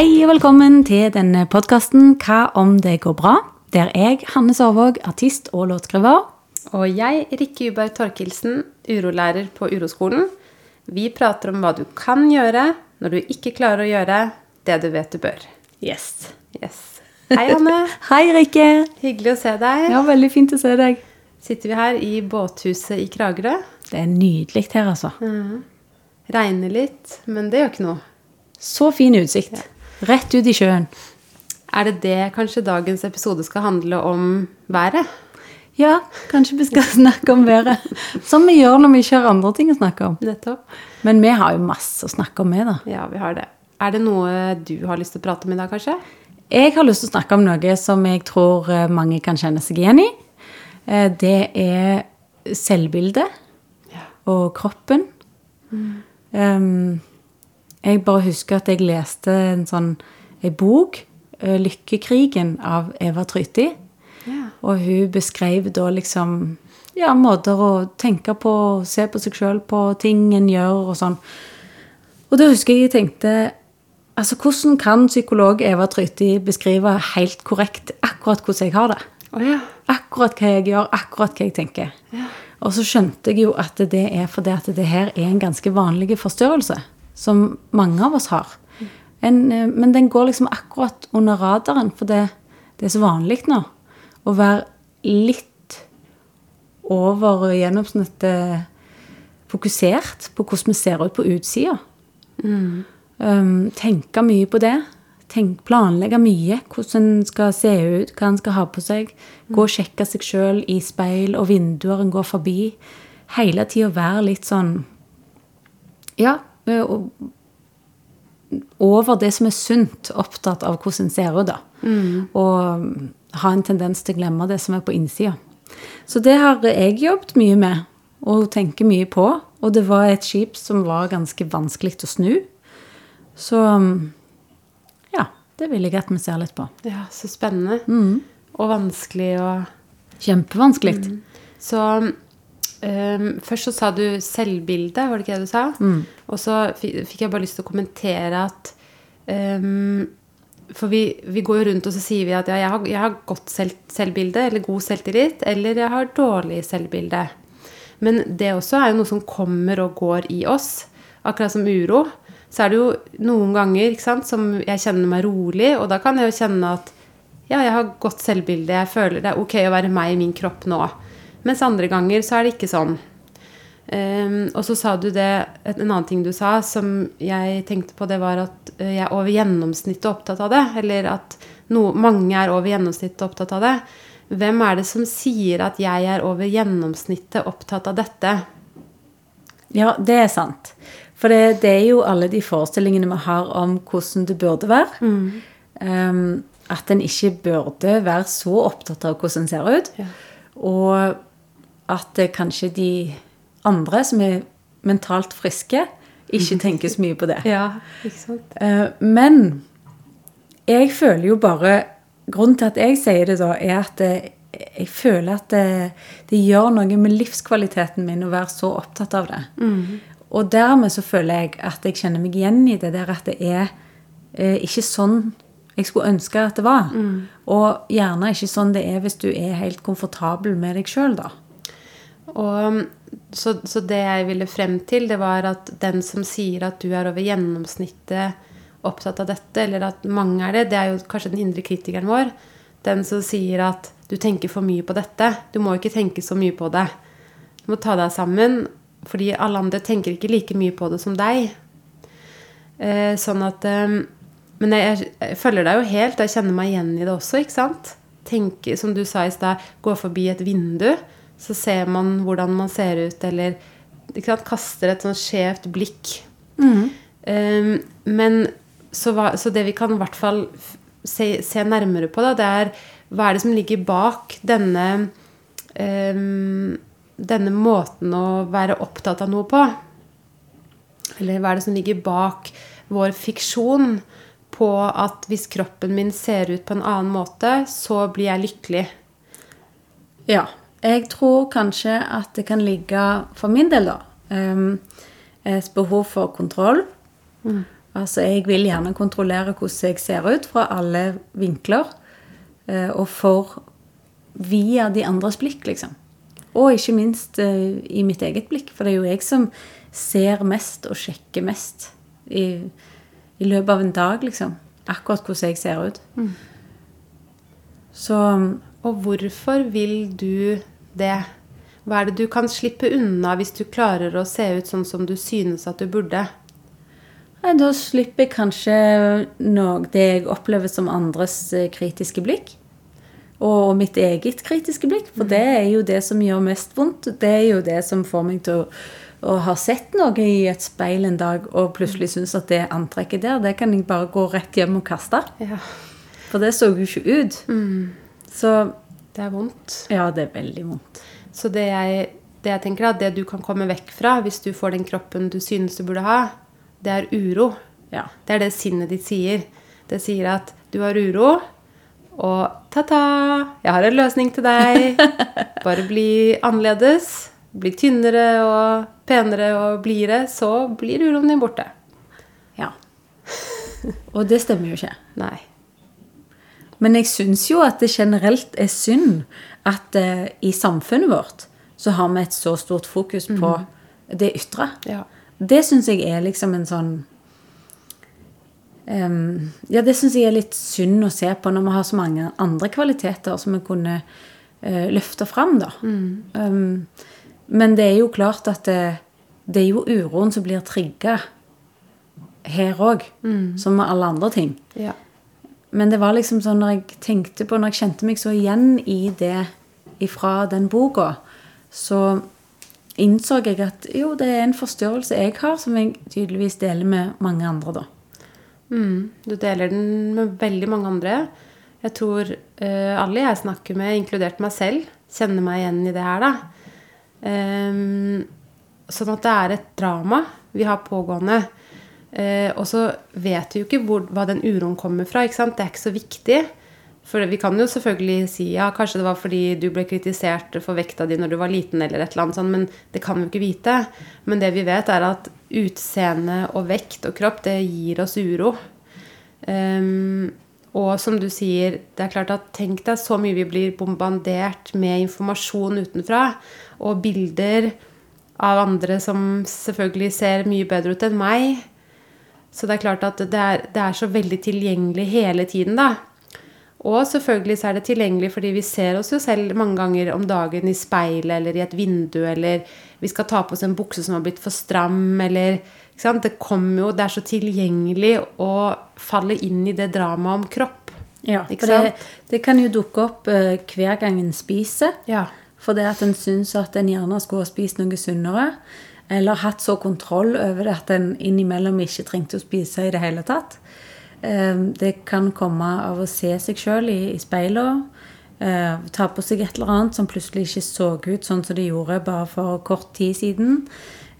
Hei og velkommen til denne podkasten Hva om det går bra? Der jeg, Hanne Sørvåg, artist og låtskriver, Og jeg, Rikke Uberg Torkelsen, urolærer på Uroskolen. Vi prater om hva du kan gjøre når du ikke klarer å gjøre det du vet du bør. Yes. Yes. Hei, Hanne. Hei, Rikke. Hyggelig å se deg. Ja, veldig fint å se deg. Sitter vi her i båthuset i Kragerø. Det er nydelig her, altså. Regner litt, men det gjør ikke noe. Så fin utsikt. Rett ut i sjøen. Er det det kanskje dagens episode skal handle om været? Ja, kanskje vi skal snakke om været. Som vi gjør når vi ikke har andre ting å snakke om. Nettopp. Men vi har jo masse å snakke om, vi, da. Ja, vi har det. Er det noe du har lyst til å prate om i dag, kanskje? Jeg har lyst til å snakke om noe som jeg tror eh, mange kan kjenne seg igjen i. Eh, Det er selvbildet Ja. og kroppen. Um, jeg bare husker at jeg leste en sånn en bok, eh, 'Lykkekrigen' av Eva Tryti. Ja. Og hun beskrev da liksom ja, måter å tenke på, se på seg sjøl på, ting en gjør og sånn. Og da husker jeg jeg tenkte Altså, hvordan kan psykolog Eva Tryti beskrive helt korrekt akkurat hvordan jeg har det? Oh, ja. Akkurat hva jeg gjør, akkurat hva jeg tenker. Og så skjønte jeg jo at det er fordi at det her er en ganske vanlig forstyrrelse. Som mange av oss har. En, eh, men den går liksom akkurat under radaren, for det, det er så vanlig nå å være litt over gjennomsnittet fokusert på hvordan vi ser ut på utsida. Um, tenke mye på det. Tenk, planlegge mye. Hvordan en skal se ut, hva en skal ha på seg. Gå og sjekke seg sjøl i speil og vinduer en går forbi. Hele tida være litt sånn Ja, over det som er sunt, opptatt av hvordan en ser ut, da. Og um, ha en tendens til å glemme det som er på innsida. Så det har jeg jobbet mye med, og tenker mye på. Og det var et skip som var ganske vanskelig å snu. Så ja, det vil jeg at vi ser litt på. ja, så spennende. Og vanskelig og Kjempevanskelig. Så ehm, først så sa du selvbilde, var det ikke det du sa? Og så fikk jeg bare lyst til å kommentere at um, For vi, vi går jo rundt og så sier vi at ja, jeg har, jeg har godt selv, selvbilde, eller god selvtillit, eller jeg har dårlig selvbilde. Men det også er jo noe som kommer og går i oss. Akkurat som uro. Så er det jo noen ganger sant, som jeg kjenner meg rolig, og da kan jeg jo kjenne at ja, jeg har godt selvbilde, jeg føler det er ok å være meg i min kropp nå. Mens andre ganger så er det ikke sånn. Um, og så sa du det, en annen ting du sa som jeg tenkte på, det var at eh, jeg er over gjennomsnittet opptatt av det. Eller at no, mange er over gjennomsnittet opptatt av det. Hvem er det som sier at jeg er over gjennomsnittet opptatt av dette? Ja, det er sant. For det, det er jo alle de forestillingene vi har om hvordan det burde være. Um, at en ikke burde være så opptatt av hvordan en ser ut. Ja. Og at kanskje de andre som er mentalt friske, ikke tenker så mye på det. Ja, ikke sant? Eh, men jeg føler jo bare Grunnen til at jeg sier det, da, er at jeg føler at det, det gjør noe med livskvaliteten min å være så opptatt av det. Og dermed så føler jeg at jeg kjenner meg igjen i det der at det er eh, ikke sånn jeg skulle ønske at det var. Og gjerne ikke sånn det er hvis du er helt komfortabel med deg sjøl, da. Og, så, så det jeg ville frem til, det var at den som sier at du er over gjennomsnittet opptatt av dette, eller at mange er det, det er jo kanskje den indre kritikeren vår. Den som sier at du tenker for mye på dette. Du må ikke tenke så mye på det. Du må ta deg sammen, fordi alle andre tenker ikke like mye på det som deg. Eh, sånn at eh, Men jeg, jeg følger deg jo helt, jeg kjenner meg igjen i det også, ikke sant? Tenk, som du sa i stad, gå forbi et vindu, så ser man hvordan man ser ut, eller sant? kaster et sånn skjevt blikk. Eh, men så, hva, så det vi kan i hvert fall se, se nærmere på, da, det er hva er det som ligger bak denne um, denne måten å være opptatt av noe på? Eller hva er det som ligger bak vår fiksjon på at hvis kroppen min ser ut på en annen måte, så blir jeg lykkelig? Ja. Jeg tror kanskje at det kan ligge, for min del, da, em, et behov for kontroll. Altså, jeg vil gjerne kontrollere hvordan jeg ser ut fra alle vinkler. eh, Og for via de andres blikk, liksom. Og ikke minst eh, i mitt eget blikk, for det er jo jeg som ser mest og sjekker mest i, i løpet av en dag, liksom. Akkurat hvordan jeg ser ut. Så Og hvorfor vil du det? Hva er det du kan slippe unna hvis du klarer å se ut sånn som du synes at du burde? Nei, Da slipper jeg kanskje noe det jeg opplever som andres eh, kritiske blikk. Og mitt eget kritiske blikk, for det er jo det som gjør mest vondt. Det er jo det som får meg til å, å ha sett noe i et speil en dag og plutselig synes at det antrekket der, det kan jeg bare gå rett hjem og kaste. Ja. For det så jo ikke ut. Så Det er vondt. ja, det er veldig vondt. Så det jeg, det jeg tenker at det du kan komme vekk fra hvis du får den kroppen du synes du burde ha, det er uro. Ja. Det er det sinnet ditt sier. Det sier at du har uro, og ta-ta, jeg har en løsning til deg. Bare bli annerledes, bli tynnere og penere og blidere, så blir uroen din borte. ja. Og det stemmer jo ikke. Nei. Men jeg syns jo at det generelt er synd at eh, i samfunnet vårt så har vi et så stort fokus på det ytre. Ja. Det syns jeg er liksom en sånn um, Ja, det syns jeg er litt synd å se på når vi har så mange andre kvaliteter som vi kunne uh, løfte fram, da. Um, men det er jo klart at det, det er jo uroen som blir trigga her òg, som med alle andre ting. Ja. Men det var liksom sånn når jeg tenkte på, når jeg kjente meg så igjen i det ifra den boka, så innså jeg at jo, det er en forstyrrelse jeg har, som jeg tydeligvis deler med mange andre, da. Mm, du deler den med veldig mange andre. Jeg tror uh, alle jeg snakker med, inkludert meg selv, kjenner meg igjen i det her, da. Um, sånn at det er et drama vi har pågående. Eh, og så vet vi jo ikke hvor, hva den uroen kommer fra. Det er ikke så viktig. For vi kan jo selvfølgelig si ja, kanskje det var fordi du ble kritisert for vekta di når du var liten, eller et eller annet sånt, men det kan vi jo ikke vite. Men det vi vet, er at utseende og vekt og kropp, det gir oss uro. Um, og som du sier, det er klart at tenk deg så mye vi blir bombardert med informasjon utenfra, og bilder av andre som selvfølgelig ser mye bedre ut enn meg. Så det er klart at det er, det er så veldig tilgjengelig hele tiden, da. Og selvfølgelig så er det tilgjengelig fordi vi ser oss jo selv mange ganger om dagen i speilet eller i et vindu, eller vi skal ta på oss en bukse som har blitt for stram, eller? Det kommer jo Det er så tilgjengelig å falle inn i det dramaet om kropp. Ja, for det, det kan jo dukke opp uh, hver gang en spiser. Ja. det at en syns at en gjerne skulle ha spist noe sunnere. Eller hatt så kontroll over det at en innimellom ikke trengte å spise i det hele tatt. Eh, Det kan komme av å se seg sjøl i, i speilet. eh, Ta på seg et eller annet som plutselig ikke så ut sånn som det gjorde bare for kort tid siden.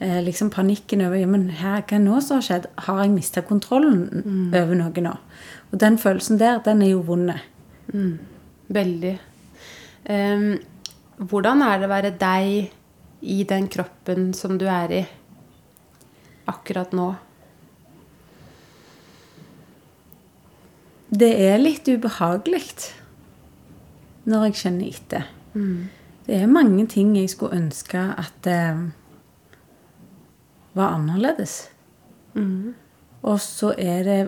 Eh, Liksom panikken over men her, hva nå som har skjedd? Har jeg mista kontrollen over noe nå? Og den følelsen der, den er jo vond. Veldig. Um, hvordan er det å være deg i den kroppen som du er i akkurat nå? Det er litt ubehagelig når jeg kjenner etter. Det er mange ting jeg skulle ønske at det var annerledes. Og så er det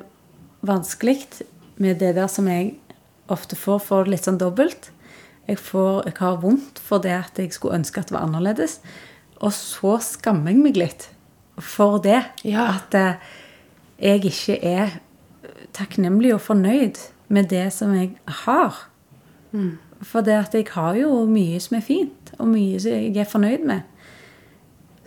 vanskelig med det der som jeg ofte får for litt sånn dobbelt. Jeg, får, jeg har vondt for det at jeg skulle ønske at det var annerledes. Og så skammer jeg meg litt for det. Ja. At eh, jeg ikke er takknemlig og fornøyd med det som jeg har. For det at jeg har jo mye som er fint, og mye som jeg er fornøyd med.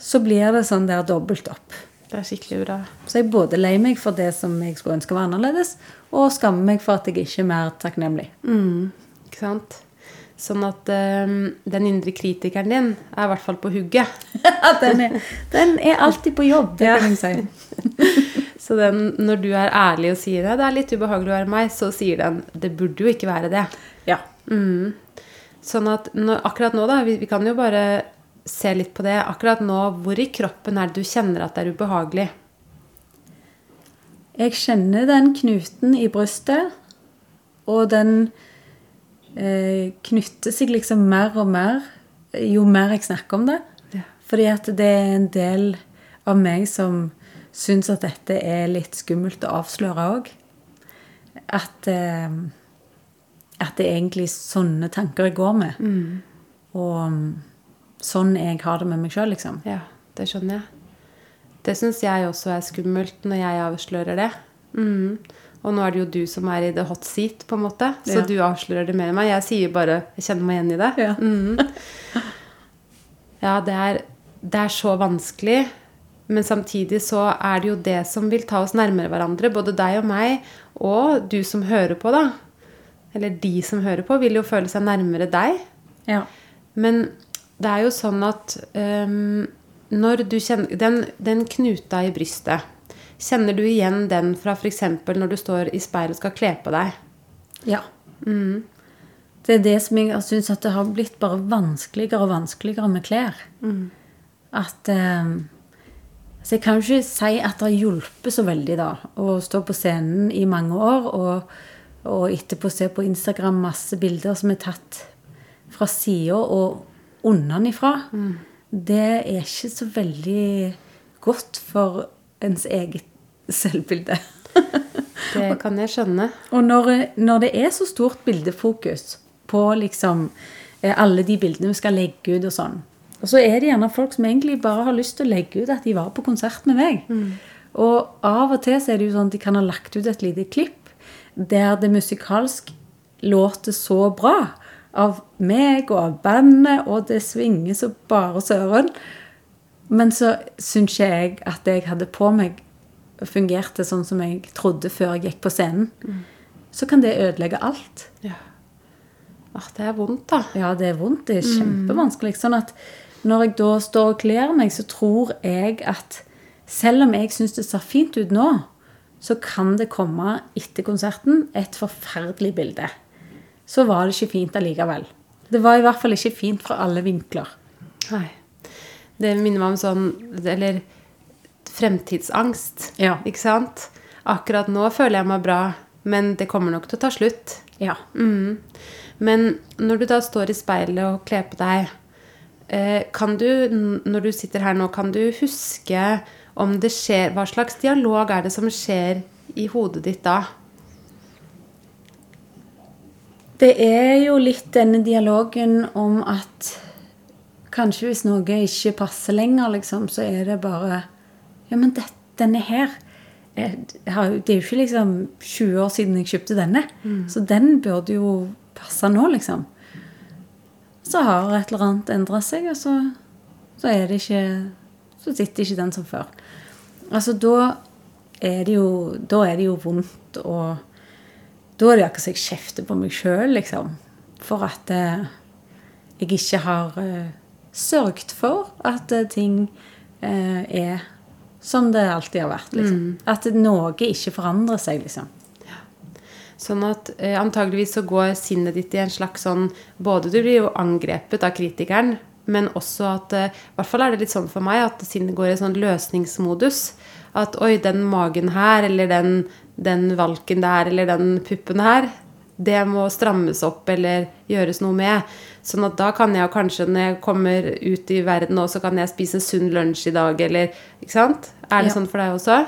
Så blir det sånn der dobbelt opp. Det er skikkelig bra. Så jeg både lei meg for det som jeg skulle ønske var annerledes, og skammer meg for at jeg ikke er mer takknemlig. Ikke sant? Sånn at um, den indre kritikeren din er i hvert fall på hugget. den, er, den er alltid på jobb, det kan jeg si. Så den, når du er ærlig og sier det, det er litt ubehagelig å være meg, så sier den det burde jo ikke være det. Ja. Sånn at når, akkurat nå, da, vi, vi kan jo bare se litt på det. Akkurat nå, hvor i kroppen er det du kjenner at det er ubehagelig? Jeg kjenner den knuten i brystet, og den knytter seg liksom mer og mer jo mer jeg snakker om det. Ja. Fordi at det er en del av meg som syns at dette er litt skummelt å avsløre òg. At, eh, at det er egentlig sånne tanker jeg går med. Og um, sånn jeg har det med meg sjøl, liksom. Ja, det skjønner jeg. Det syns jeg også er skummelt når jeg avslører det. Mm. Og nå er det jo du som er i the hot seat, på en måte. Så Ja. du avslører det mer enn meg. Jeg sier bare Jeg kjenner meg igjen i det. Ja. Mm. Ja, det er, det er så vanskelig. Men samtidig så er det jo det som vil ta oss nærmere hverandre. Både deg og meg, og du som hører på, da. Eller de som hører på, vil jo føle seg nærmere deg. Ja. Men det er jo sånn at um, når du kjenner den, den knuta i brystet Kjenner du igjen den fra f.eks. når du står i speilet og skal kle på deg? ja. Det er det som jeg syns at det har blitt bare vanskeligere og vanskeligere med klær. At eh, Så jeg kan jo ikke si at det har hjulpet så veldig, da, å stå på scenen i mange år og, og etterpå se på Instagram masse bilder som er tatt fra sida og unnanifra. Det er ikke så veldig godt for ens eget selvbilde. Det kan jeg skjønne. Og når, når det er så stort bildefokus på liksom eh, alle de bildene vi skal legge ut og sånn, og så er det gjerne folk som egentlig bare har lyst til å legge ut at de var på konsert med meg. Og av og til så er det jo sånn at de kan ha lagt ut et lite klipp der det musikalsk låter så bra av meg og av bandet, og det svinger så bare søren. Men så syns ikke jeg at det jeg hadde på meg, fungerte sånn som jeg trodde før jeg gikk på scenen. Så kan det ødelegge alt. Ja. Ah, det er vondt, da. Ja, det er vondt. Det er kjempevanskelig. Sånn at når jeg da står og kler meg, så tror jeg at selv om jeg syns det ser fint ut nå, så kan det komme etter konserten et forferdelig bilde. Så var det ikke fint allikevel. Det var i hvert fall ikke fint fra alle vinkler. Nei. Det minner meg om sånn Eller fremtidsangst. Ja. Ikke sant? Akkurat nå føler jeg meg bra, men det kommer nok til å ta slutt. Ja. Mm. Men når du da står i speilet og kler på deg, eh, kan du, når du sitter her nå, kan du huske om det skjer Hva slags dialog er det som skjer i hodet ditt da? Det er jo litt denne dialogen om at kanskje hvis noe ikke passer lenger, liksom, så er det bare Ja, men det, denne her er, har, Det er jo ikke liksom 20 år siden jeg kjøpte denne. Så den burde jo passe nå, liksom. Så har et eller annet endra seg, og så, så er det ikke Så sitter ikke den som før. Altså, da er det jo, er det jo vondt og da er det akkurat som jeg kjefter på meg sjøl, liksom. For at eh, jeg ikke har eh, sørget for at eh, ting eh, er som det alltid har vært. Liksom. At noe ikke forandrer seg, liksom. Sånn at eh, antageligvis så går sinnet ditt i en slags sånn Både du blir jo angrepet av kritikeren, men også at eh, I hvert fall er det litt sånn for meg at sinnet går i sånn løsningsmodus. At oi, den magen her, eller den, den valken der, eller den puppen her, det må strammes opp eller gjøres noe med. Sånn at da kan jeg kanskje, når jeg kommer ut i verden nå, så kan jeg spise en sunn lunsj i dag, eller Ikke sant? Er det Ja. sånn for deg også?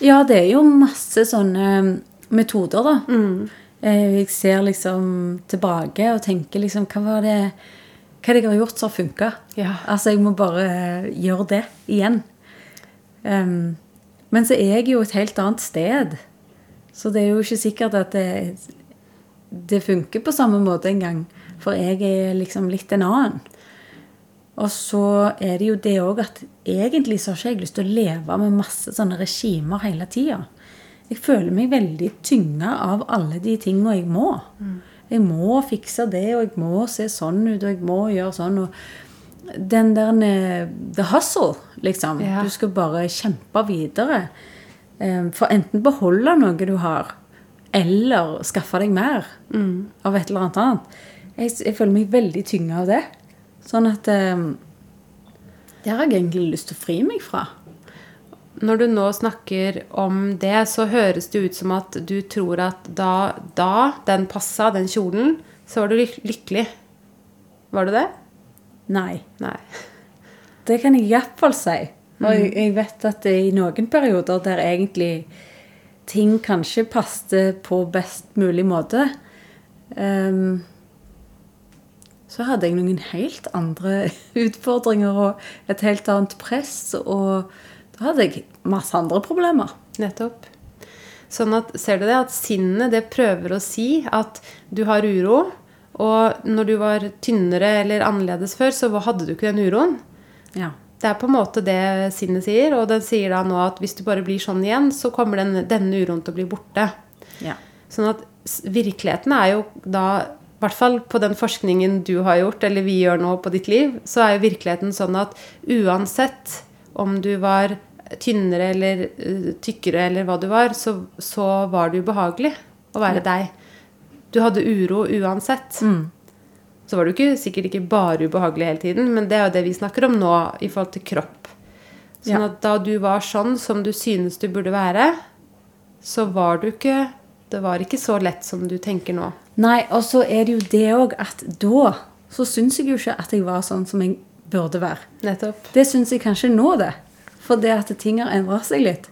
Ja, det er jo masse sånne metoder, da. Mm. Jeg ser liksom tilbake og tenker liksom Hva var det hva jeg har gjort som har funka? Ja. Altså, jeg må bare eh, gjøre det igjen. Um, men så er jeg jo et helt annet sted. Så det er jo ikke sikkert at det, det funker på samme måte en gang, For jeg er liksom litt en annen. Og så er det jo det òg at egentlig så har ikke jeg lyst til å leve med masse sånne regimer hele tida. Jeg føler meg veldig tynga av alle de tinga jeg må. Jeg må fikse det, og jeg må se sånn ut, og jeg må gjøre sånn. Og den der The hustle, liksom. Ja. Du skal bare kjempe videre. Eh, For enten beholde noe du har, eller skaffe deg mer av et eller annet. Jeg, jeg føler meg veldig tynga av det. Sånn at eh, Det har jeg egentlig lyst til å fri meg fra. når du nå snakker om det, så høres det ut som at du tror at da, da den passa, den kjolen, så var du lykkelig. Var du det? Nei. Nei. Det kan jeg iallfall si. Og jeg, jeg vet at det i noen perioder der egentlig ting kanskje passet på best mulig måte, Um, så hadde jeg noen helt andre utfordringer og et helt annet press. Og da hadde jeg masse andre problemer. Nettopp. Sånn at, ser du det, at sinnet det prøver å si at du har uro. Og når du var tynnere eller annerledes før, så hadde du ikke den uroen. Ja. Det er på en måte det sinnet sier, og den sier da nå at hvis du bare blir sånn igjen, så kommer den, denne uroen til å bli borte. ja. Sånn at virkeligheten er jo da, i hvert fall på den forskningen du har gjort, eller vi gjør nå på ditt liv, så er jo virkeligheten sånn at uansett om du var tynnere eller eh, tykkere eller hva du var, så, så var det ubehagelig å være deg. Du hadde uro uansett. Så var du ikke, sikkert ikke bare ubehagelig hele tiden, men det er jo det vi snakker om nå i forhold til kropp. Sånn at da du var sånn som du synes du burde være, så var du ikke Det var ikke så lett som du tenker nå. Nei, og så er det jo det òg at da så syns jeg jo ikke at jeg var sånn som jeg burde være. Nettopp. Det syns jeg kanskje nå, det. For det at ting har endra seg litt.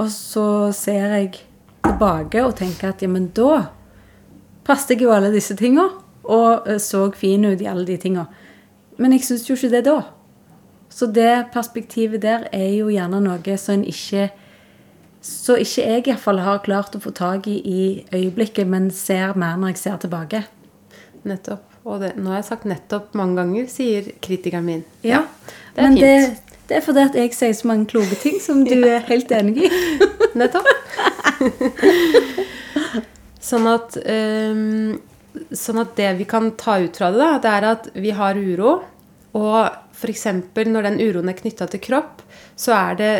Og så ser jeg tilbake og tenker at ja, men da passet jeg jo alle disse tinga. Og eh, så fin ut i alle de tinga. Men jeg syns jo ikke det da. Så det perspektivet der er jo gjerne noe som en ikke Så ikke jeg iallfall har klart å få tak i i øyeblikket, men ser mer når jeg ser tilbake. Nettopp. Og det, nå har jeg sagt 'nettopp' mange ganger, sier kritikeren min. Ja, det er Men fint. det, det er fordi at jeg sier så mange kloke ting som du er helt enig i. Nettopp. sånn at ehm, Sånn at det vi kan ta ut fra det, da, det er at vi har uro. Og f.eks. når den uroen er knytta til kropp, så er det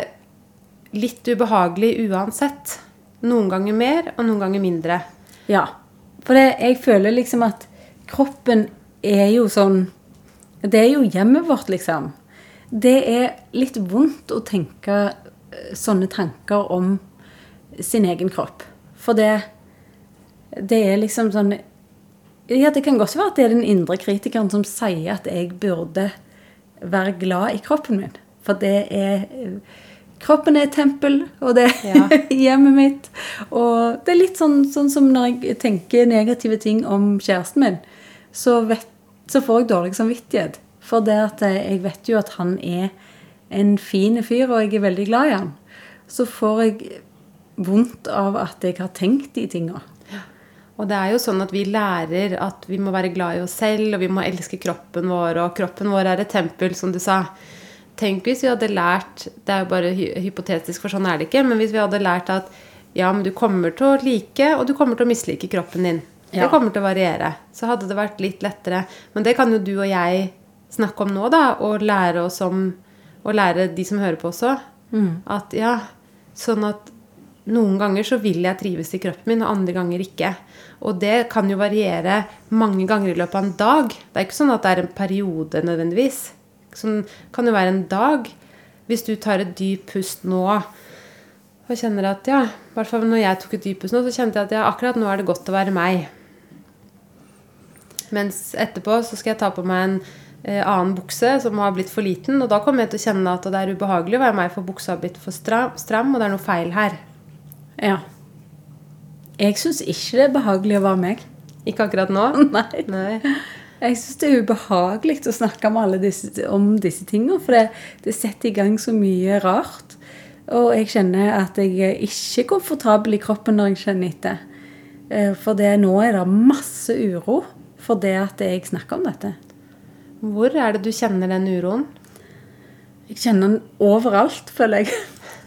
litt ubehagelig uansett. Noen ganger mer, og noen ganger mindre. Ja. For det, jeg føler liksom at kroppen er jo sånn Det er jo hjemmet vårt, liksom. Det er litt vondt å tenke eh, sånne tanker om sin egen kropp. For det Det er liksom sånn Ja, det kan godt være at det er den indre kritikeren som sier at jeg burde være glad i kroppen min. For det er Kroppen er et tempel, og det er Ja. hjemmet mitt. Og det er litt sånn, sånn som når jeg tenker negative ting om kjæresten min, så, vet, så får jeg dårlig samvittighet. For det at jeg vet jo at han er en fin fyr, og jeg er veldig glad i han. Så får jeg vondt av at jeg har tenkt de tinga. Og det er jo sånn at vi lærer at vi må være glad i oss selv, og vi må elske kroppen vår, og kroppen vår er et tempel, som du sa. Tenk hvis vi hadde lært Det er jo bare hy hypotetisk, for sånn er det ikke. Men hvis vi hadde lært at ja, men du kommer til å like, og du kommer til å mislike kroppen din. Det kommer til å variere. Så hadde det vært litt lettere. Men det kan jo du og jeg snakke om nå, da, og lære oss om Og lære de som hører på også. At ja, sånn at noen ganger så vil jeg trives i kroppen min, og andre ganger ikke. Og det kan jo variere mange ganger i løpet av en dag. Det er ikke sånn at det er en periode nødvendigvis. Som kan jo være en dag. Hvis du tar et dypt pust nå og kjenner at ja, i hvert fall når jeg tok et dypt pust nå, så kjente jeg at ja, akkurat nå er det godt å være meg. Mens etterpå så skal jeg ta på meg en eh, annen bukse som har blitt for liten, og da kommer jeg til å kjenne at det er ubehagelig å være meg, for buksa har blitt for stram, stram og det er noe feil her. Ja. Jeg syns ikke det er behagelig å være meg. Ikke akkurat nå. Nei. Nei. Jeg syns det er ubehagelig å snakke om alle disse, om disse tingene, for det, det setter i gang så mye rart. Og jeg kjenner at jeg er ikke komfortabel i kroppen når jeg kjenner etter. Eh, For det, nå er det masse uro for det at jeg snakker om dette. Hvor er det du kjenner den uroen? Jeg kjenner den overalt, føler jeg.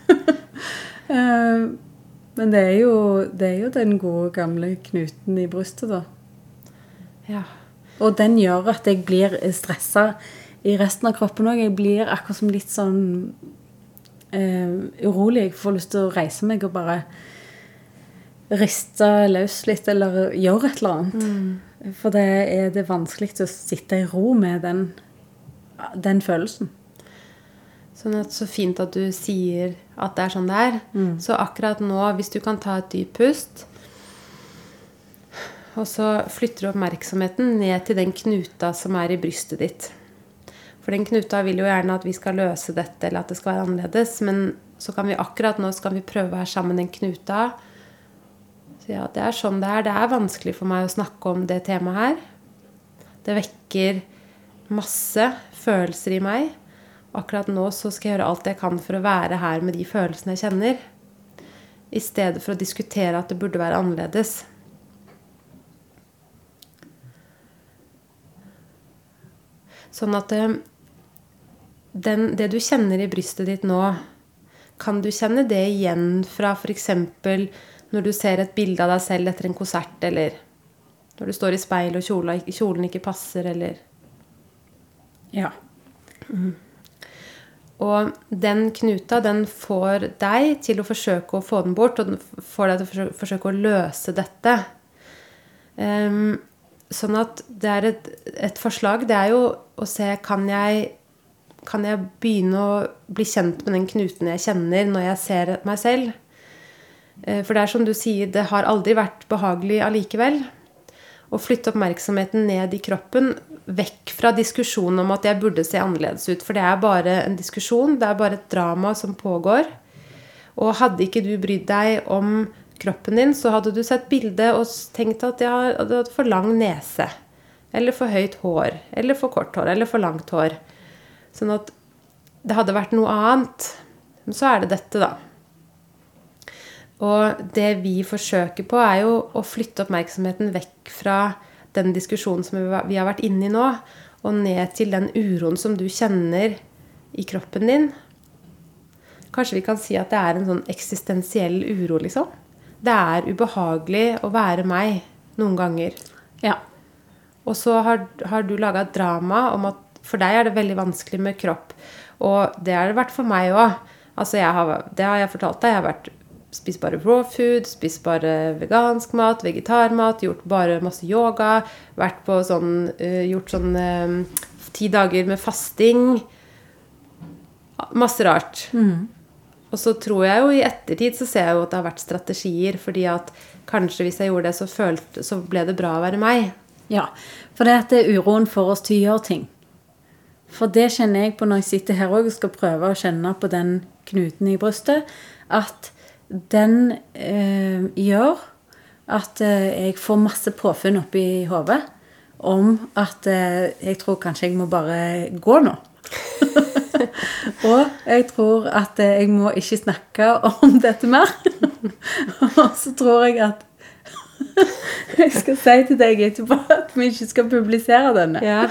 Men det er, jo, det er jo den gode, gamle knuten i brystet, da. Ja. Og den gjør at jeg blir stressa i resten av kroppen òg. Jeg blir akkurat som litt sånn eh, urolig. Jeg får lyst til å reise meg og bare riste løs litt, eller gjøre et eller annet. For det er det vanskelig å sitte i ro med den, den følelsen. Sånn at Så fint at du sier at det er sånn det er. Så akkurat nå, hvis du kan ta et dypt pust Og så flytter du oppmerksomheten ned til den knuta som er i brystet ditt. For den knuta vil jo gjerne at vi skal løse dette, eller at det skal være annerledes. Men så kan vi akkurat nå skal vi prøve å være sammen den knuta. Så ja, det er sånn det er. Det er vanskelig for meg å snakke om det temaet her. Det vekker masse følelser i meg. Akkurat nå så skal jeg gjøre alt jeg kan for å være her med de følelsene jeg kjenner. I stedet for å diskutere at det burde være annerledes. Sånn at eh, den, det du kjenner i brystet ditt nå, kan du kjenne det igjen fra f.eks. når du ser et bilde av deg selv etter en konsert, eller når du står i speil og kjolen ikke passer, eller Ja. Og den knuta, den får deg til å forsøke å få den bort, og den får deg til å forsøke, å løse dette. Um, sånn at det er et, et forslag, det er jo å se kan jeg, kan jeg begynne å bli kjent med den knuten jeg kjenner når jeg ser meg selv? Eh, For det er som du sier, det har aldri vært behagelig allikevel. Å flytte oppmerksomheten ned i kroppen, vekk fra diskusjonen om at jeg burde se annerledes ut. For det er bare en diskusjon, det er bare et drama som pågår. Og hadde ikke du brydd deg om kroppen din, så hadde du sett bildet og tenkt at jeg hadde for lang nese. Eller for høyt hår. Eller for kort hår. Eller for langt hår. Sånn at det hadde vært noe annet. Men så er det dette, da. Og det vi forsøker på, er jo å flytte oppmerksomheten vekk fra den diskusjonen som vi har vært inne i nå, og ned til den uroen som du kjenner i kroppen din. Kanskje vi kan si at det er en sånn eksistensiell uro, liksom. Det er ubehagelig å være meg noen ganger. Ja. Og så har, har du laga et drama om at for deg er det veldig vanskelig med kropp. Og det har det vært for meg òg. Altså jeg har, det har jeg fortalt deg. Jeg har vært spist bare raw food, spist bare vegansk mat, vegetarmat, gjort bare masse yoga. Vært på sånn eh, Gjort sånn eh, ti dager med fasting. Masse rart. Og så tror jeg jo i ettertid så ser jeg jo at det har vært strategier, fordi at kanskje hvis jeg gjorde det, så, følte, så ble det bra å være meg. Ja, for det, at det er uroen for oss til å gjøre ting. For det kjenner jeg på når jeg sitter her òg og skal prøve å kjenne på den knuten i brystet, at den eh, gjør at eh, jeg får masse påfunn oppi hodet om at eh, jeg tror kanskje jeg må bare gå nå. og jeg tror at jeg må ikke snakke om dette mer. og så tror jeg at jeg skal si til deg etterpå at vi ikke skal publisere denne. Ja.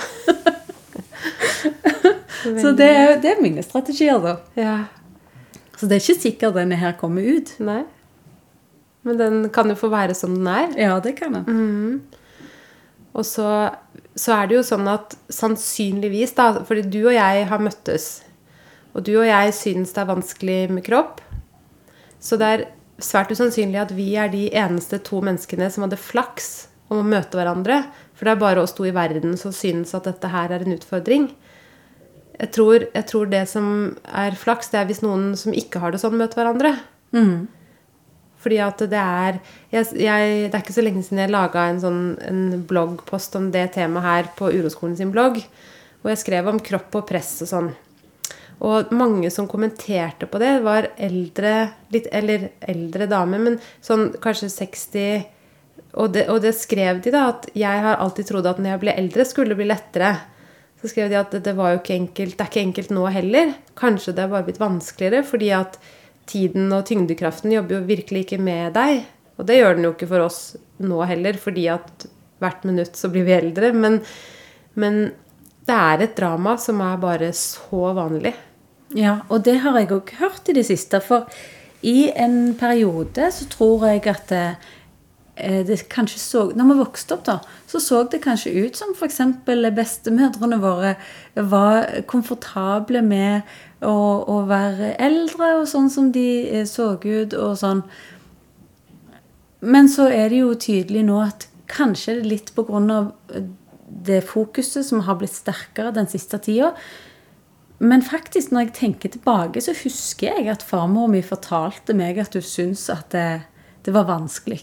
Så det er, det er mine strategier, da. ja. Så det er ikke sikkert denne her kommer ut. Nei. Men den kan jo få være som den er. Ja, det kan den. Og så, så er det jo sånn at sannsynligvis, da Fordi du og jeg har møttes, og du og jeg syns det er vanskelig med kropp. Så det er svært usannsynlig at vi er de eneste to menneskene som hadde flaks om å møte hverandre. For det er bare oss to i verden som synes at dette her er en utfordring. Jeg tror, jeg tror det som er flaks, det er hvis noen som ikke har det sånn, møter hverandre. Fordi at det er jeg, jeg, Det er ikke så lenge siden jeg laga en, sånn, en bloggpost om det temaet her på Uroskolen sin blogg. Hvor jeg skrev om kropp og press og sånn. Og mange som kommenterte på det, var eldre litt, Eller eldre damer, men sånn kanskje 60 og det, og det skrev de, da, at jeg har alltid trodd at når jeg ble eldre, skulle det bli lettere. Så skrev de at det, det var jo ikke enkelt, det er ikke enkelt nå heller. Kanskje det er bare blitt vanskeligere, fordi at tiden og tyngdekraften jobber jo virkelig ikke med deg. Og det gjør den jo ikke for oss nå heller, fordi at hvert minutt så blir vi eldre. Men, men det er et drama som er bare så vanlig. Ja, og det har jeg òg hørt i det siste. For i en periode så tror jeg at eh, det kanskje så Når vi vokste opp, da, så så det kanskje ut som f.eks. bestemødrene våre var komfortable med å, å være eldre og sånn som de eh, så ut og sånn. Men så er det jo tydelig nå at kanskje det er litt grunn av det fokuset som har blitt sterkere den siste tida, men faktisk, når jeg tenker tilbake, så husker jeg at farmor mi fortalte meg at hun syntes at det, det var vanskelig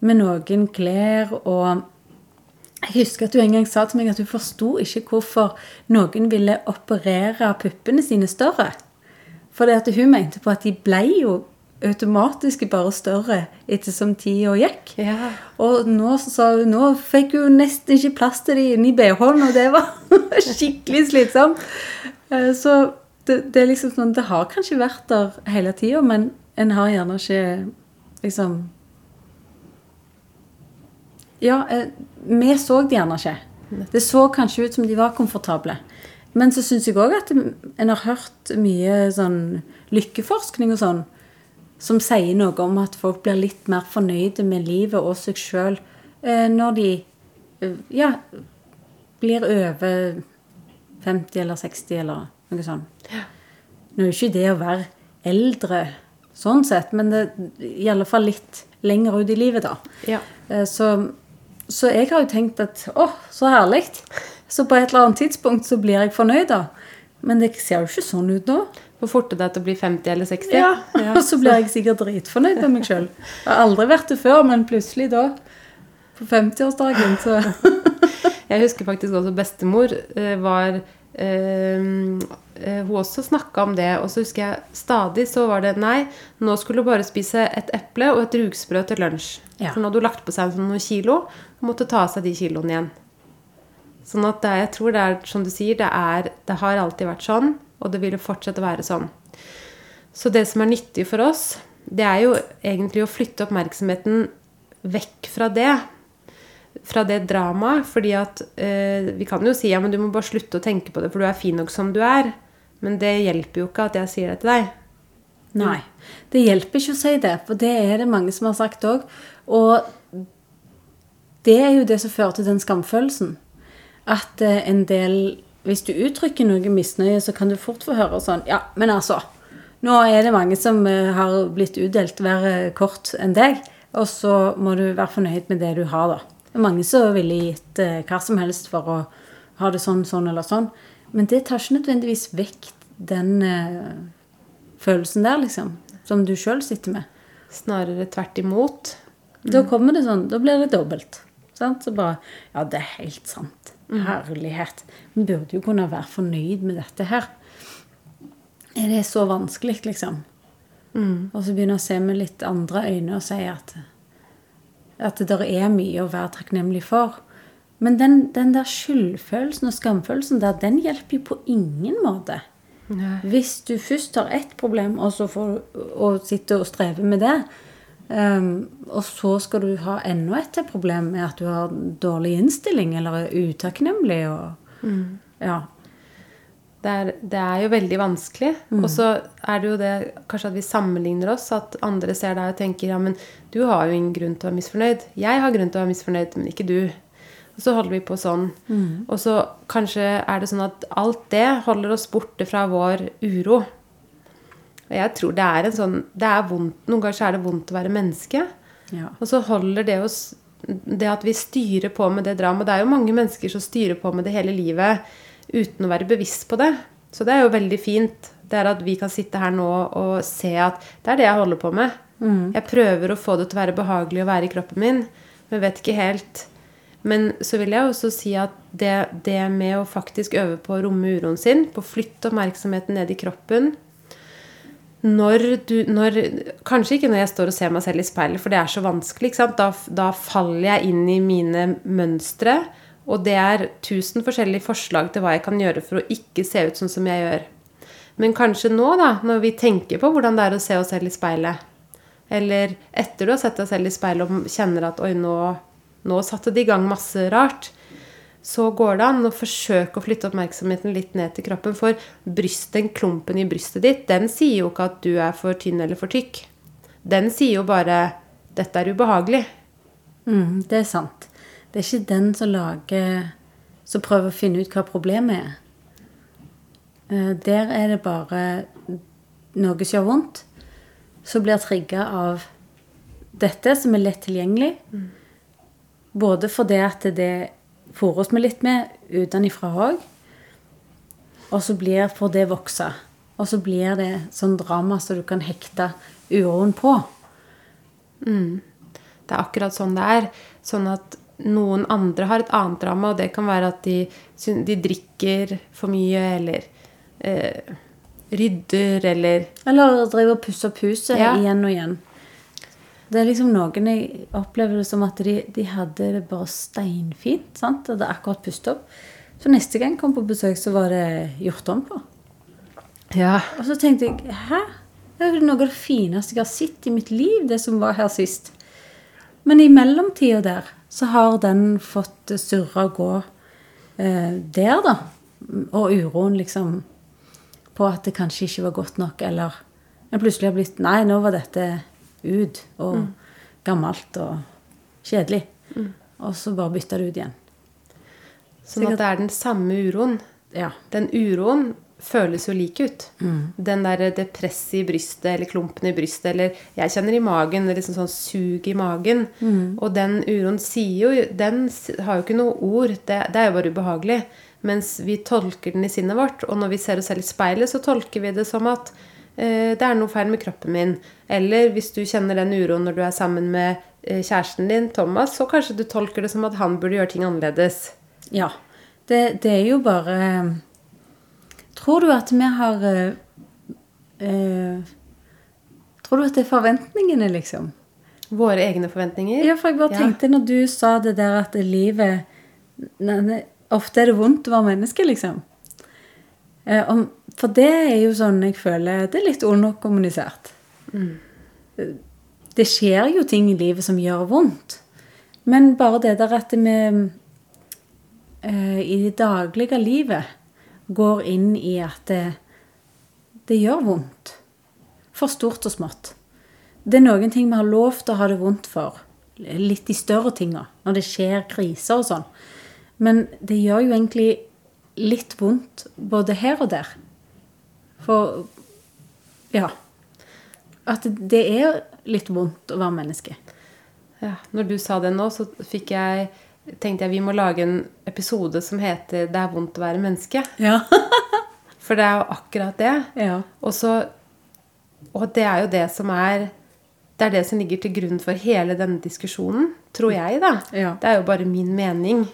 med noen klær. Og jeg husker at hun en gang sa til meg at hun forsto ikke hvorfor noen ville operere puppene sine større. For at hun mente på at de ble jo automatisk bare større ettersom tida gikk. Ja. Og nå sa hun nå fikk hun nesten ikke plass til de inni BH-en, og det var skikkelig slitsomt. Eh, Så det, det er liksom sånn Det har kanskje vært der hele tida, men en har gjerne ikke liksom Ja, eh, vi så det gjerne ikke. Det så kanskje ut som de var komfortable. Men så syns jeg òg at en har hørt mye sånn lykkeforskning og sånn som sier noe om at folk blir litt mer fornøyde med livet og seg sjøl når de eh, ja, blir over 50 eller 60 eller noe sånt. Nå er jo ikke det å være eldre sånn sett, men det er i alle fall litt lenger ut i livet, da. Ja. Eh, Så, så jeg har jo tenkt at å, så herlig. Så på et eller annet tidspunkt så blir jeg fornøyd, da. Men det ser jo ikke sånn ut nå. Hvor fort er det til å bli 50 eller 60? Ja, Og så blir jeg sikkert dritfornøyd med meg sjøl. Jeg har aldri vært det før, men plutselig da, på 50-årsdagen, så Jeg husker faktisk også bestemor eh, var Hun også snakka om det. Og så husker jeg stadig så var det Nei, nå skulle hun bare spise et eple og et rugsprø til lunsj. Ja. For nå hadde hun lagt på seg noen kilo og måtte ta av seg de kiloene igjen. Sånn at det, jeg tror det er som du sier, det, er, det har alltid vært sånn, og det vil fortsette å være sånn. Så det som er nyttig for oss, det er jo egentlig å flytte oppmerksomheten vekk fra det. Fra det dramaet. fordi at eh, vi kan jo si ja, men du må bare slutte å tenke på det, for du er fin nok som du er. Men det hjelper jo ikke at jeg sier det til deg. Nei. Det hjelper ikke å si det, for det er det mange som har sagt òg. Og det er jo det som fører til den skamfølelsen. At eh, en del Hvis du uttrykker noe misnøye, så kan du fort få høre sånn Ja, men altså. Nå er det mange som eh, har blitt utdelt verre kort enn deg, og så må du være fornøyd med det du har, da. Det er mange som ville gitt eh, hva som helst for å ha det sånn, sånn eller sånn. Men det tar ikke nødvendigvis vekk den eh, følelsen der, liksom. Som du sjøl sitter med. Snarere tvert imot. Da kommer det sånn, da blir det dobbelt. Sant? Så bare Ja, det er helt sant. Herlighet. Vi burde jo kunne være fornøyd med dette her. Er det så vanskelig, liksom? Og så begynne å se med litt andre øyne og si at at det der er mye å være takknemlig for. Men den, den der skyldfølelsen og skamfølelsen der, den hjelper jo på ingen måte. Nei. Hvis du først har ett problem, og så får og sitter og strever med det, um, og så skal du ha enda et problem med at du har dårlig innstilling eller er utakknemlig og Ja. Det er, det er jo veldig vanskelig. Og så er det jo det kanskje at vi sammenligner oss. At andre ser deg og tenker ja, men du har jo ingen grunn til å være misfornøyd. Jeg har grunn til å være misfornøyd, men ikke du. Og så holder vi på sånn. Og så kanskje er det sånn at alt det holder oss borte fra vår uro. Og jeg tror det er en sånn det er vondt, Noen ganger er det vondt å være menneske. ja. Og så holder det oss Det at vi styrer på med det dramaet Det er jo mange mennesker som styrer på med det hele livet uten å være bevisst på det. Så det er jo veldig fint. Det er at vi kan sitte her nå og se at det er det jeg holder på med. Jeg prøver å få det til å være behagelig å være i kroppen min, men vet ikke helt. Men så vil jeg også si at det, det med å faktisk øve på å romme uroen sin, på å flytte oppmerksomheten ned i kroppen, når du når, Kanskje ikke når jeg står og ser meg selv i speilet, for det er så vanskelig. Da, da faller jeg inn i mine mønstre. Og det er tusen forskjellige forslag til hva jeg kan gjøre for å ikke se ut sånn som jeg gjør. Men kanskje nå, da, når vi tenker på hvordan det er å se oss selv i speilet, eller etter du har sett deg selv i speilet og kjenner at oi, nå, nå satte det i gang masse rart, så går det an å forsøke å flytte oppmerksomheten litt ned til kroppen. For bryst, den klumpen i brystet ditt, den sier jo ikke at du er for tynn eller for tykk. Den sier jo bare 'dette er ubehagelig'. Mm, det er sant. Det er ikke den som lager Som prøver å finne ut hva problemet er. Eh, Der er det bare noe som gjør vondt, som blir trigga av dette, som er lett tilgjengelig. Både fordi at det fôrer oss med litt med utenfra òg. og så blir, for det vokse. Og så blir det sånn drama som du kan hekte uroen på. Det er akkurat sånn det er. Sånn at noen andre har et annet drama, og det kan være at de, de drikker for mye, eller eh, rydder, eller Eller driver og pusser opp huset Ja. igjen og igjen. Det er liksom noen jeg opplever det som at de, de hadde det bare steinfint. sant? Er akkurat pustet opp. Så neste gang jeg kom på besøk, så var det gjort om på. Ja. Og så tenkte jeg hæ? Det er jo noe av det fineste jeg har sett i mitt liv, det som var her sist. Men i mellomtida der så har den fått surre og gå eh, der, da. Og uroen liksom på at det kanskje ikke var godt nok, eller en plutselig har blitt Nei, nå var dette ut og gammelt og kjedelig. Og så bare bytta det ut igjen. Sånn at det er den samme uroen. Ja. Den uroen føles jo lik ut. Den der det presset i brystet eller klumpen i brystet eller Jeg kjenner i magen, liksom sånn sug i magen. Og den uroen sier jo Den har jo ikke noe ord. Det, det er jo bare ubehagelig. Mens vi tolker den i sinnet vårt, og når vi ser oss selv i speilet, så tolker vi det som at eh, det er noe feil med kroppen min. Eller hvis du kjenner den uroen når du er sammen med eh, kjæresten din, Thomas, så kanskje du tolker det som at han burde gjøre ting annerledes. Ja. Det, det er jo bare Tror du at vi har eh, eh, Tror du at det er forventningene, liksom? Våre egne forventninger. Ja, for jeg bare Ja. tenkte når du sa det der at livet Ofte er det vondt å være menneske, liksom. Eh, om, for det er jo sånn jeg føler Det er litt underkommunisert. Mm. Det skjer jo ting i livet som gjør vondt. Men bare det der at vi eh, i det daglige livet går inn i at det, det gjør vondt. For stort og smått. Det er noen ting vi har lov til å ha det vondt for. Litt de større tinga. Når det skjer kriser og sånn. Men det gjør jo egentlig litt vondt både her og der. For ja. At det er litt vondt å være menneske. Ja, når du sa det nå, så fikk jeg, tenkte jeg vi må lage en episode som heter 'Det er vondt å være menneske'. Ja. For det er jo akkurat det. ja. Og, så, og det er jo det som er Det er det som ligger til grunn for hele denne diskusjonen, tror jeg, da. Ja. Det er jo bare min mening.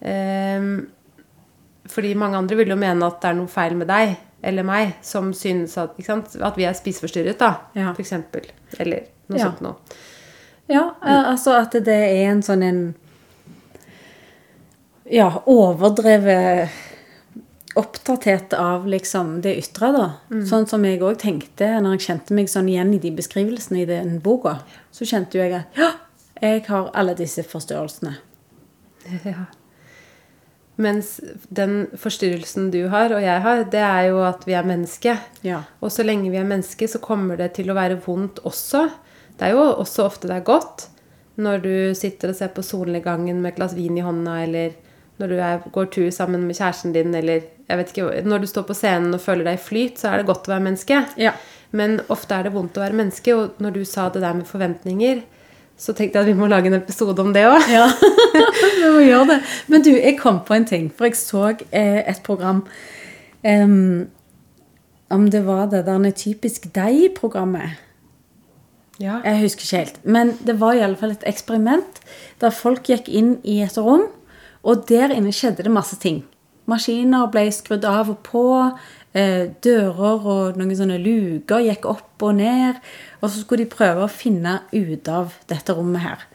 Um, fordi mange andre vil jo mene at det er noe feil med deg eller meg som synes at, at vi er spiseforstyrret, da, Ja. eksempel. Eller noe sånt noe. Ja, eh, altså at det er en sånn en Ja, overdrevet opptatthet av liksom det ytre, da. Sånn som jeg òg tenkte når jeg kjente meg sånn igjen i de beskrivelsene i den boka. Så kjente jo jeg at ja, jeg har alle disse forstyrrelsene. Ja. Mens den forstyrrelsen du har, og jeg har, det er jo at vi er menneske. Ja. Og så lenge vi er menneske, så kommer det til å være vondt også. Det er jo også ofte det er godt. Når du sitter og ser på solnedgangen med et glass vin i hånda, eller når du er, går tur sammen med kjæresten din, eller jeg vet ikke, når du står på scenen og føler deg i flyt, så er det godt å være menneske. Ja. Men ofte er det vondt å være menneske, og når du sa det der med forventninger, så tenkte jeg at vi må lage en episode om det òg. Ja, vi må gjøre det. Men du, jeg kom på en ting. For jeg så eh, et program um, Om det var det der Typisk deg-programmet. Ja. Jeg husker ikke helt. Men det var i alle fall et eksperiment der folk gikk inn i et rom, og der inne skjedde det masse ting. Maskiner ble skrudd av og på. Eh, dører og noen sånne luker gikk opp og ned. Og så skulle de prøve å finne ut av dette rommet her.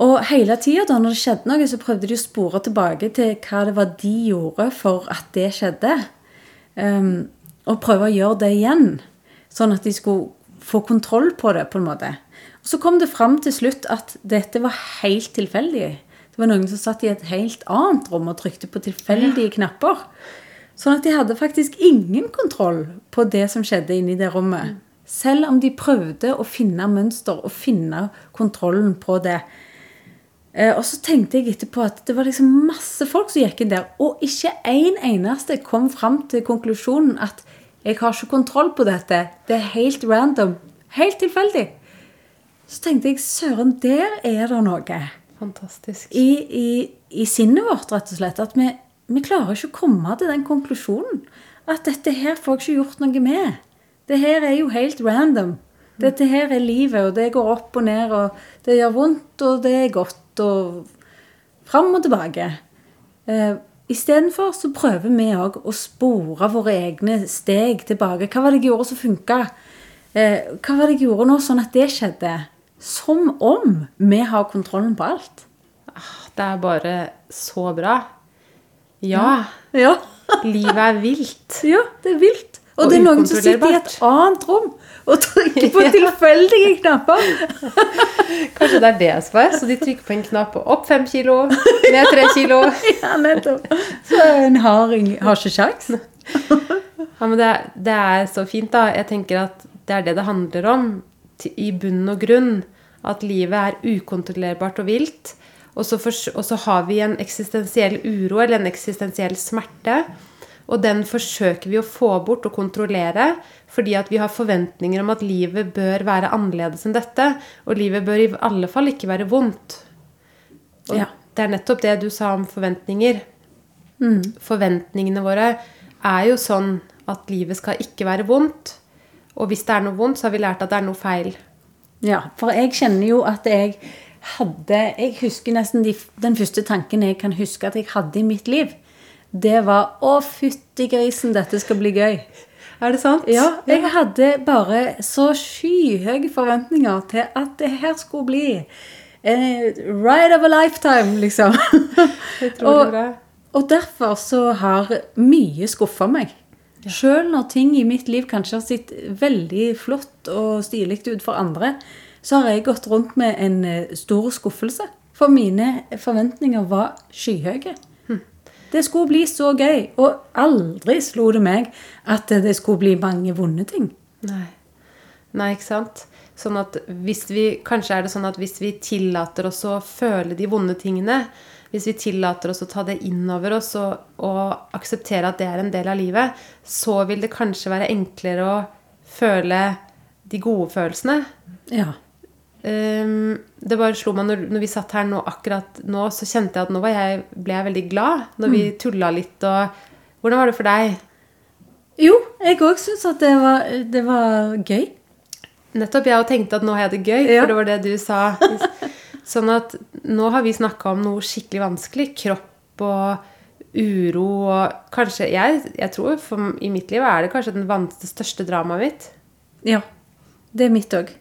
Og hele tida når det skjedde noe, så prøvde de å spore tilbake til hva det var de gjorde for at det skjedde. Um, og prøve å gjøre det igjen. Sånn at de skulle få kontroll på det, på en måte. Og så kom det fram til slutt at dette var helt tilfeldig. Det var noen som satt i et helt annet rom og trykte på tilfeldige knapper. Sånn at de hadde faktisk ingen kontroll på det som skjedde inni det rommet. Selv om de prøvde å finne mønster og finne kontrollen på det. Eh, Og så tenkte jeg etterpå at det var liksom masse folk som gikk inn der, og ikke en eneste kom fram til konklusjonen at jeg har ikke kontroll på dette. Det er helt random. Helt tilfeldig. Så tenkte jeg søren, der er det noe Fantastisk. i, i, i sinnet vårt, rett og slett. At vi, vi klarer ikke å komme til den konklusjonen. At dette her får jeg ikke gjort noe med. Det her er jo helt random. Dette her er livet, og det går opp og ned, og det gjør vondt, og det er godt, og fram og tilbake. Eh, Istedenfor så prøver vi òg å spore våre egne steg tilbake. Hva var det jeg gjorde som funka? Eh, hva var det jeg gjorde nå sånn at det skjedde? Som om vi har kontrollen på alt. Det er bare så bra. Ja. Ja, Livet er vilt. ja det er vilt. Og, Og det er noen som sitter i et annet rom og trykker på tilfeldige knapper. Kanskje det er det som er. Så de trykker på en knapp og opp fem kilo, ned tre kilo. Ja, nettopp. Så en har, har ikke kjangs. Ja, men det, det er så fint, da. Jeg tenker at det er det det handler om. I bunn og grunn. At livet er ukontrollerbart og vilt. Og så, for, og så har vi en eksistensiell uro eller en eksistensiell smerte. Og den forsøker vi å få bort og kontrollere fordi at vi har forventninger om at livet bør være annerledes enn dette. Og livet bør i alle fall ikke være vondt. Og Ja. Det er nettopp det du sa om forventninger. Forventningene våre er jo sånn at livet skal ikke være vondt. Og hvis det er noe vondt, så har vi lært at det er noe feil. Ja, for jeg kjenner jo at jeg hadde Jeg husker nesten de, den første tanken jeg kan huske at jeg hadde i mitt liv. Det var 'Å, fytti grisen, dette skal bli gøy'. Er det sant? Ja, jeg hadde bare så skyhøye forventninger til at det her skulle bli eh, ride of a lifetime, liksom. Jeg tror og, det. og derfor så har mye skuffa meg. Sjøl når ting i mitt liv kanskje har sett veldig flott og stilig ut for andre, så har jeg gått rundt med en eh, stor skuffelse. For mine forventninger var skyhøye. Det skulle bli så gøy, og aldri slo det meg at det skulle bli mange vonde ting. Nei. Nei, ikke sant? Sånn at hvis vi, Kanskje er det sånn at hvis vi tillater oss å føle de vonde tingene, hvis vi tillater oss å ta det inn over oss og, og akseptere at det er en del av livet, så vil det kanskje være enklere å føle de gode følelsene. Ja. Um, det bare slo meg når, når vi satt her nå akkurat nå, så kjente jeg at nå var jeg, ble jeg veldig glad. Når vi tulla litt og Hvordan var det for deg? Jo, jeg òg syns at det var, det var gøy. Nettopp. Jeg òg tenkte at nå har jeg det gøy, Ja. for det var det du sa. Sånn at nå har vi snakka om noe skikkelig vanskelig. Kropp og uro og kanskje Jeg, jeg tror for, i mitt liv er det kanskje det største dramaet mitt. Ja. Det er mitt òg.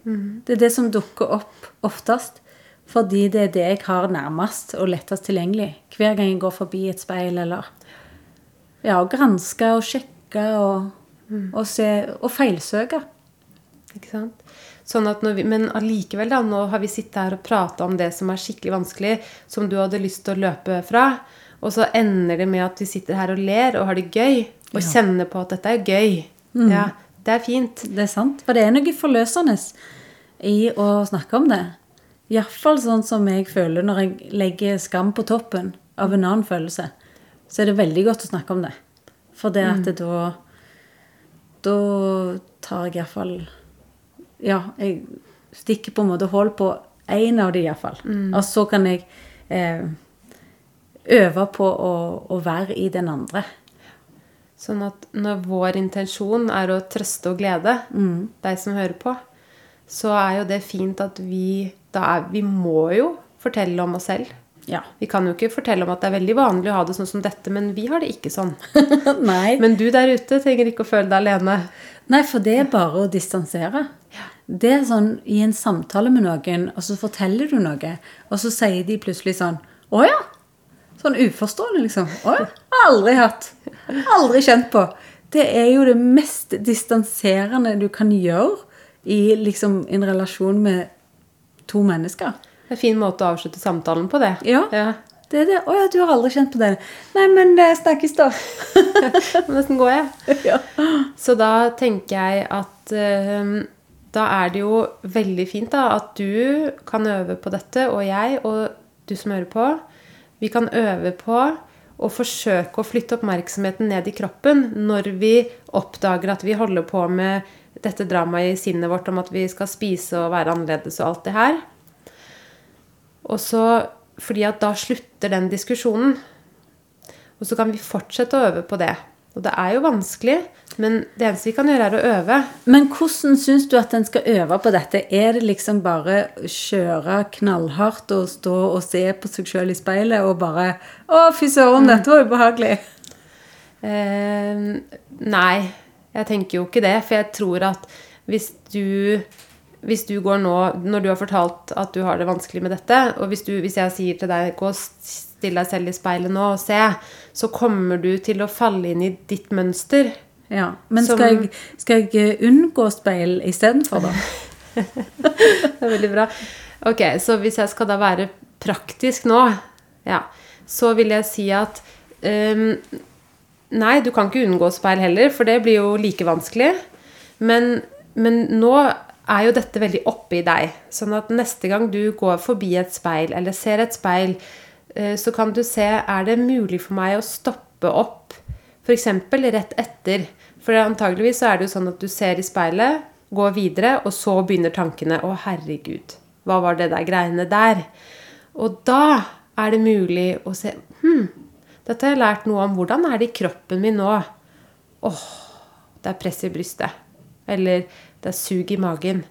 Det er det som dukker opp oftest. Fordi det er det jeg har nærmest og lettest tilgjengelig. Hver gang jeg går forbi et speil eller Ja, og granske og sjekke og, og se Og feilsøke. Ikke sant? Sånn vi, men allikevel, da, nå har vi sittet her og prata om det som er skikkelig vanskelig, som du hadde lyst til å løpe fra. Og så ender det med at vi sitter her og ler og har det gøy. Og kjenner på at dette er gøy. Ja, det er fint. Det er sant. For det er noe forløsende i å snakke om det. Iallfall sånn som jeg føler når jeg legger skam på toppen av en annen følelse. Så er det veldig godt å snakke om det. For det at det da Da tar jeg iallfall Ja, jeg stikker på en måte hold på én av de iallfall. Og så kan jeg eh, øve på å, å være i den andre. Sånn at når vår intensjon er å trøste og glede deg som hører på, så er jo det fint at vi da er, Vi må jo fortelle om oss selv. Ja. Vi kan jo ikke fortelle om at det er veldig vanlig å ha det sånn som dette, men vi har det ikke sånn. Nei. Men du der ute trenger ikke å føle deg alene. Nei, for det er bare å distansere. Det er sånn i en samtale med noen, og så forteller du noe, og så sier de plutselig sånn Å ja. Sånn uforstående, liksom. Å ja. Aldri hatt. Aldri kjent på. Det er jo det mest distanserende du kan gjøre i liksom en relasjon med to mennesker. Det er en fin måte å avslutte samtalen på, det. Ja. Det er det. Å ja, du har aldri kjent på det. Nei, men det snakkes, da. Nesten går jeg. ja. Så da tenker jeg at eh, da er det jo veldig fint da, at du kan øve på dette, og jeg og du som hører på, vi kan øve på å forsøke å flytte oppmerksomheten ned i kroppen når vi oppdager at vi holder på med dette dramaet i sinnet vårt om at vi skal spise og være annerledes og alt det her. Og så, fordi at da slutter den diskusjonen. Og så kan vi fortsette å øve på det. Og det er jo vanskelig, men det eneste vi kan gjøre, er å øve. Men hvordan syns du at en skal øve på dette? Er det liksom bare kjøre knallhardt og stå og se på seg sjøl i speilet og bare Å, fy søren, dette var ubehagelig. Eh, nei, jeg tenker jo ikke det. For jeg tror at hvis du hvis du går nå, Når du har fortalt at du har det vanskelig med dette, og hvis, du, hvis jeg sier til deg gå og still deg selv i speilet nå og se, så kommer du til å falle inn i ditt mønster. Ja, Men Som- skal, jeg, skal jeg unngå speil istedenfor, da? Det er veldig bra. Ok, så hvis jeg skal da være praktisk nå, ja, så vil jeg si at um, Nei, du kan ikke unngå speil heller, for det blir jo like vanskelig. Men, men nå er jo dette veldig oppe i deg. Sånn at neste gang du går forbi et speil, eller ser et speil, eh, så kan du se er det mulig for meg å stoppe opp, f.eks. rett etter. For antageligvis så er det jo sånn at du ser i speilet, går videre, og så begynner tankene. Å, herregud, hva var det der greiene der? Og da er det mulig å se Hm, dette har jeg lært noe om. Hvordan er det i kroppen min nå? Åh, det er press i brystet. Eller det er sug i magen.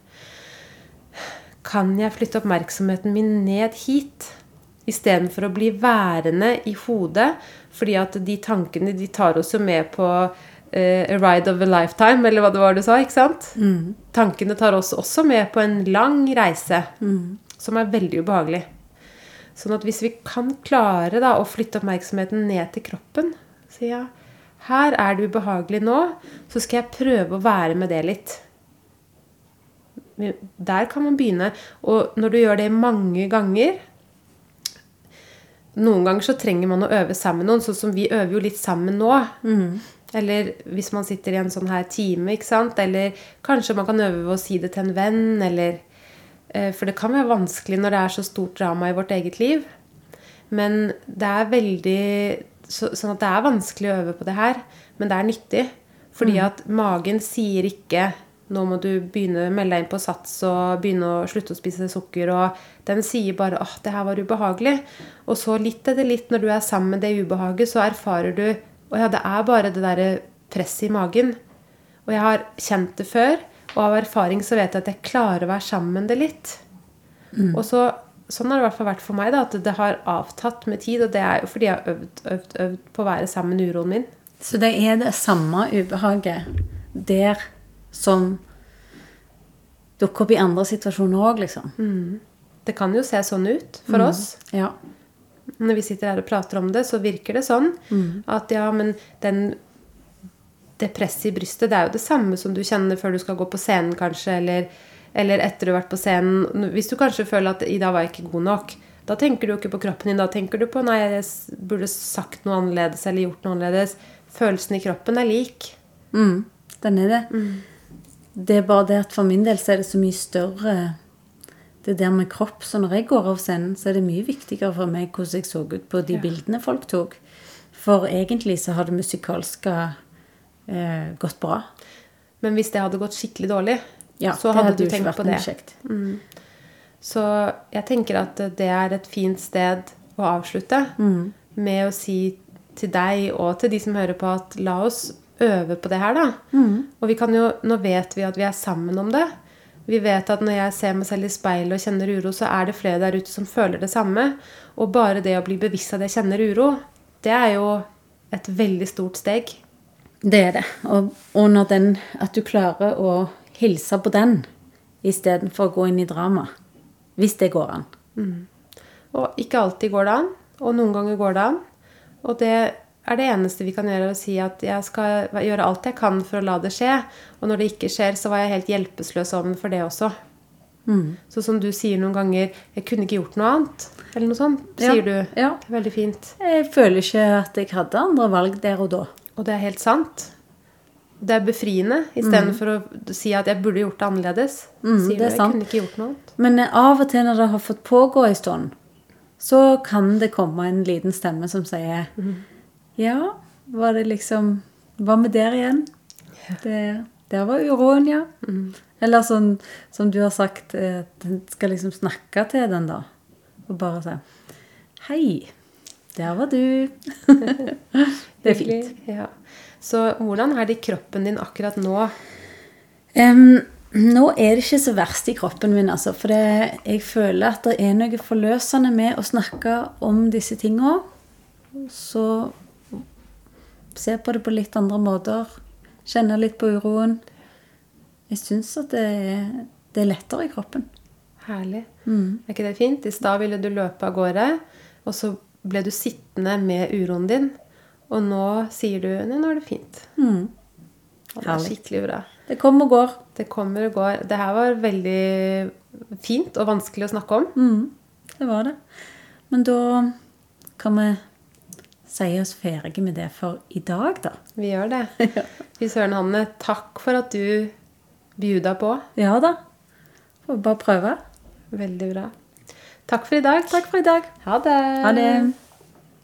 Kan jeg flytte oppmerksomheten min ned hit? Istedenfor å bli værende i hodet. Fordi at de tankene de tar oss jo med på eh, a ride of a lifetime, eller hva det var du sa. ikke sant? Tankene tar oss også med på en lang reise som er veldig ubehagelig. Sånn at hvis vi kan klare da, å flytte oppmerksomheten ned til kroppen Si ja, her er det ubehagelig nå, så skal jeg prøve å være med det litt. Der kan man begynne. Og når du gjør det mange ganger Noen ganger så trenger man å øve sammen med noen, sånn som vi øver jo litt sammen nå. Eller hvis man sitter i en sånn her time, ikke sant. Eller kanskje man kan øve ved å si det til en venn, eller eh, For det kan være vanskelig når det er så stort drama i vårt eget liv. Men det er veldig så, Sånn at det er vanskelig å øve på det her, men det er nyttig. Fordi at magen sier ikke nå må du begynne å melde deg inn på sats og begynne å slutte å spise sukker. Og den sier bare at det her var ubehagelig. Og så litt etter litt, når du er sammen med det ubehaget, så erfarer du å ja, det er bare det derre presset i magen. Og jeg har kjent det før, og av erfaring så vet jeg at jeg klarer å være sammen med det litt. Og så, sånn har det i hvert fall vært for meg, da, at det har avtatt med tid. Og det er jo fordi jeg har øvd, øvd, øvd på å være sammen med uroen min. Så det er det samme ubehaget der som dukker opp i andre situasjoner òg, liksom. Det kan jo se sånn ut for oss. Ja. Når vi sitter her og prater om det, så virker det sånn at ja, men den det presset i brystet, det er jo det samme som du kjenner før du skal gå på scenen, kanskje, eller, eller etter du har vært på scenen. Hvis du kanskje føler at 'i dag var jeg ikke god nok', da tenker du jo ikke på kroppen din. Da tenker du på 'nei, jeg burde sagt noe annerledes', eller gjort noe annerledes. Følelsen i kroppen er lik. Mm, den er det. Det er bare det at for min del så er det så mye større Det der med kropp. Så når jeg går av scenen, så er det mye viktigere for meg hvordan jeg så ut på de bildene folk tok. For egentlig så har det musikalske eh, gått bra. Men hvis det hadde gått skikkelig dårlig, Ja, så hadde, hadde du tenkt på det. kjekt. Så jeg tenker at det er et fint sted å avslutte med å si til deg og til de som hører på, at la oss øve på det her, da. Og vi kan jo, nå vet vi at vi er sammen om det. Vi vet at når jeg ser meg selv i speilet og kjenner uro, så er det flere der ute som føler det samme. Og bare det å bli bevisst at jeg kjenner uro, det er jo et veldig stort steg. Det er det. Og, og når den, at du klarer å hilse på den istedenfor å gå inn i drama. Hvis det går an. Og ikke alltid går det an, og noen ganger går det an. Og det er det eneste vi kan gjøre, å si at jeg skal gjøre alt jeg kan for å la det skje. Og når det ikke skjer, så var jeg helt hjelpeløs overfor det også. Så som du sier noen ganger 'Jeg kunne ikke gjort noe annet', eller noe sånt, Ja, sier du. ja. Det er veldig fint. Jeg føler ikke at jeg hadde andre valg der og da. Og det er helt sant. Det er befriende, istedenfor å si at 'jeg burde gjort det annerledes'. Mm, sier det du, er 'jeg sant. kunne ikke gjort noe annet'. Men av og til når det har fått pågå en stund, så kan det komme en liten stemme som sier Ja, var det liksom Hva med der igjen? Det, der var uroen, ja. Eller sånn som du har sagt, eh, at en skal liksom snakke til den, da. Og bare si Hei, Der var du. det er fint. Ja. Så hvordan er det i kroppen din akkurat nå? Um, nå er det ikke så verst i kroppen min, altså. For det, jeg føler at det er noe forløsende med å snakke om disse tinga. Så se på det på litt andre måter. Kjenne litt på uroen. Jeg syns at det, er- det er lettere i kroppen. Herlig. Er ikke det fint? I stad ville du løpe av gårde, og så ble du sittende med uroen din. Og nå sier du nei, nå er det fint. Mm. Og det er skikkelig bra. Det kommer og går. Det kommer og går. Det her var veldig fint og vanskelig å snakke om. Mm, det var det. Men da kan vi si oss ferdige med det for i dag, da. Vi gjør det. Fy søren, Hanne. Takk for at du bjuda på. Ja da. Får bare prøve. Veldig bra. Takk for i dag. Takk for i dag. Ha det. Ha det.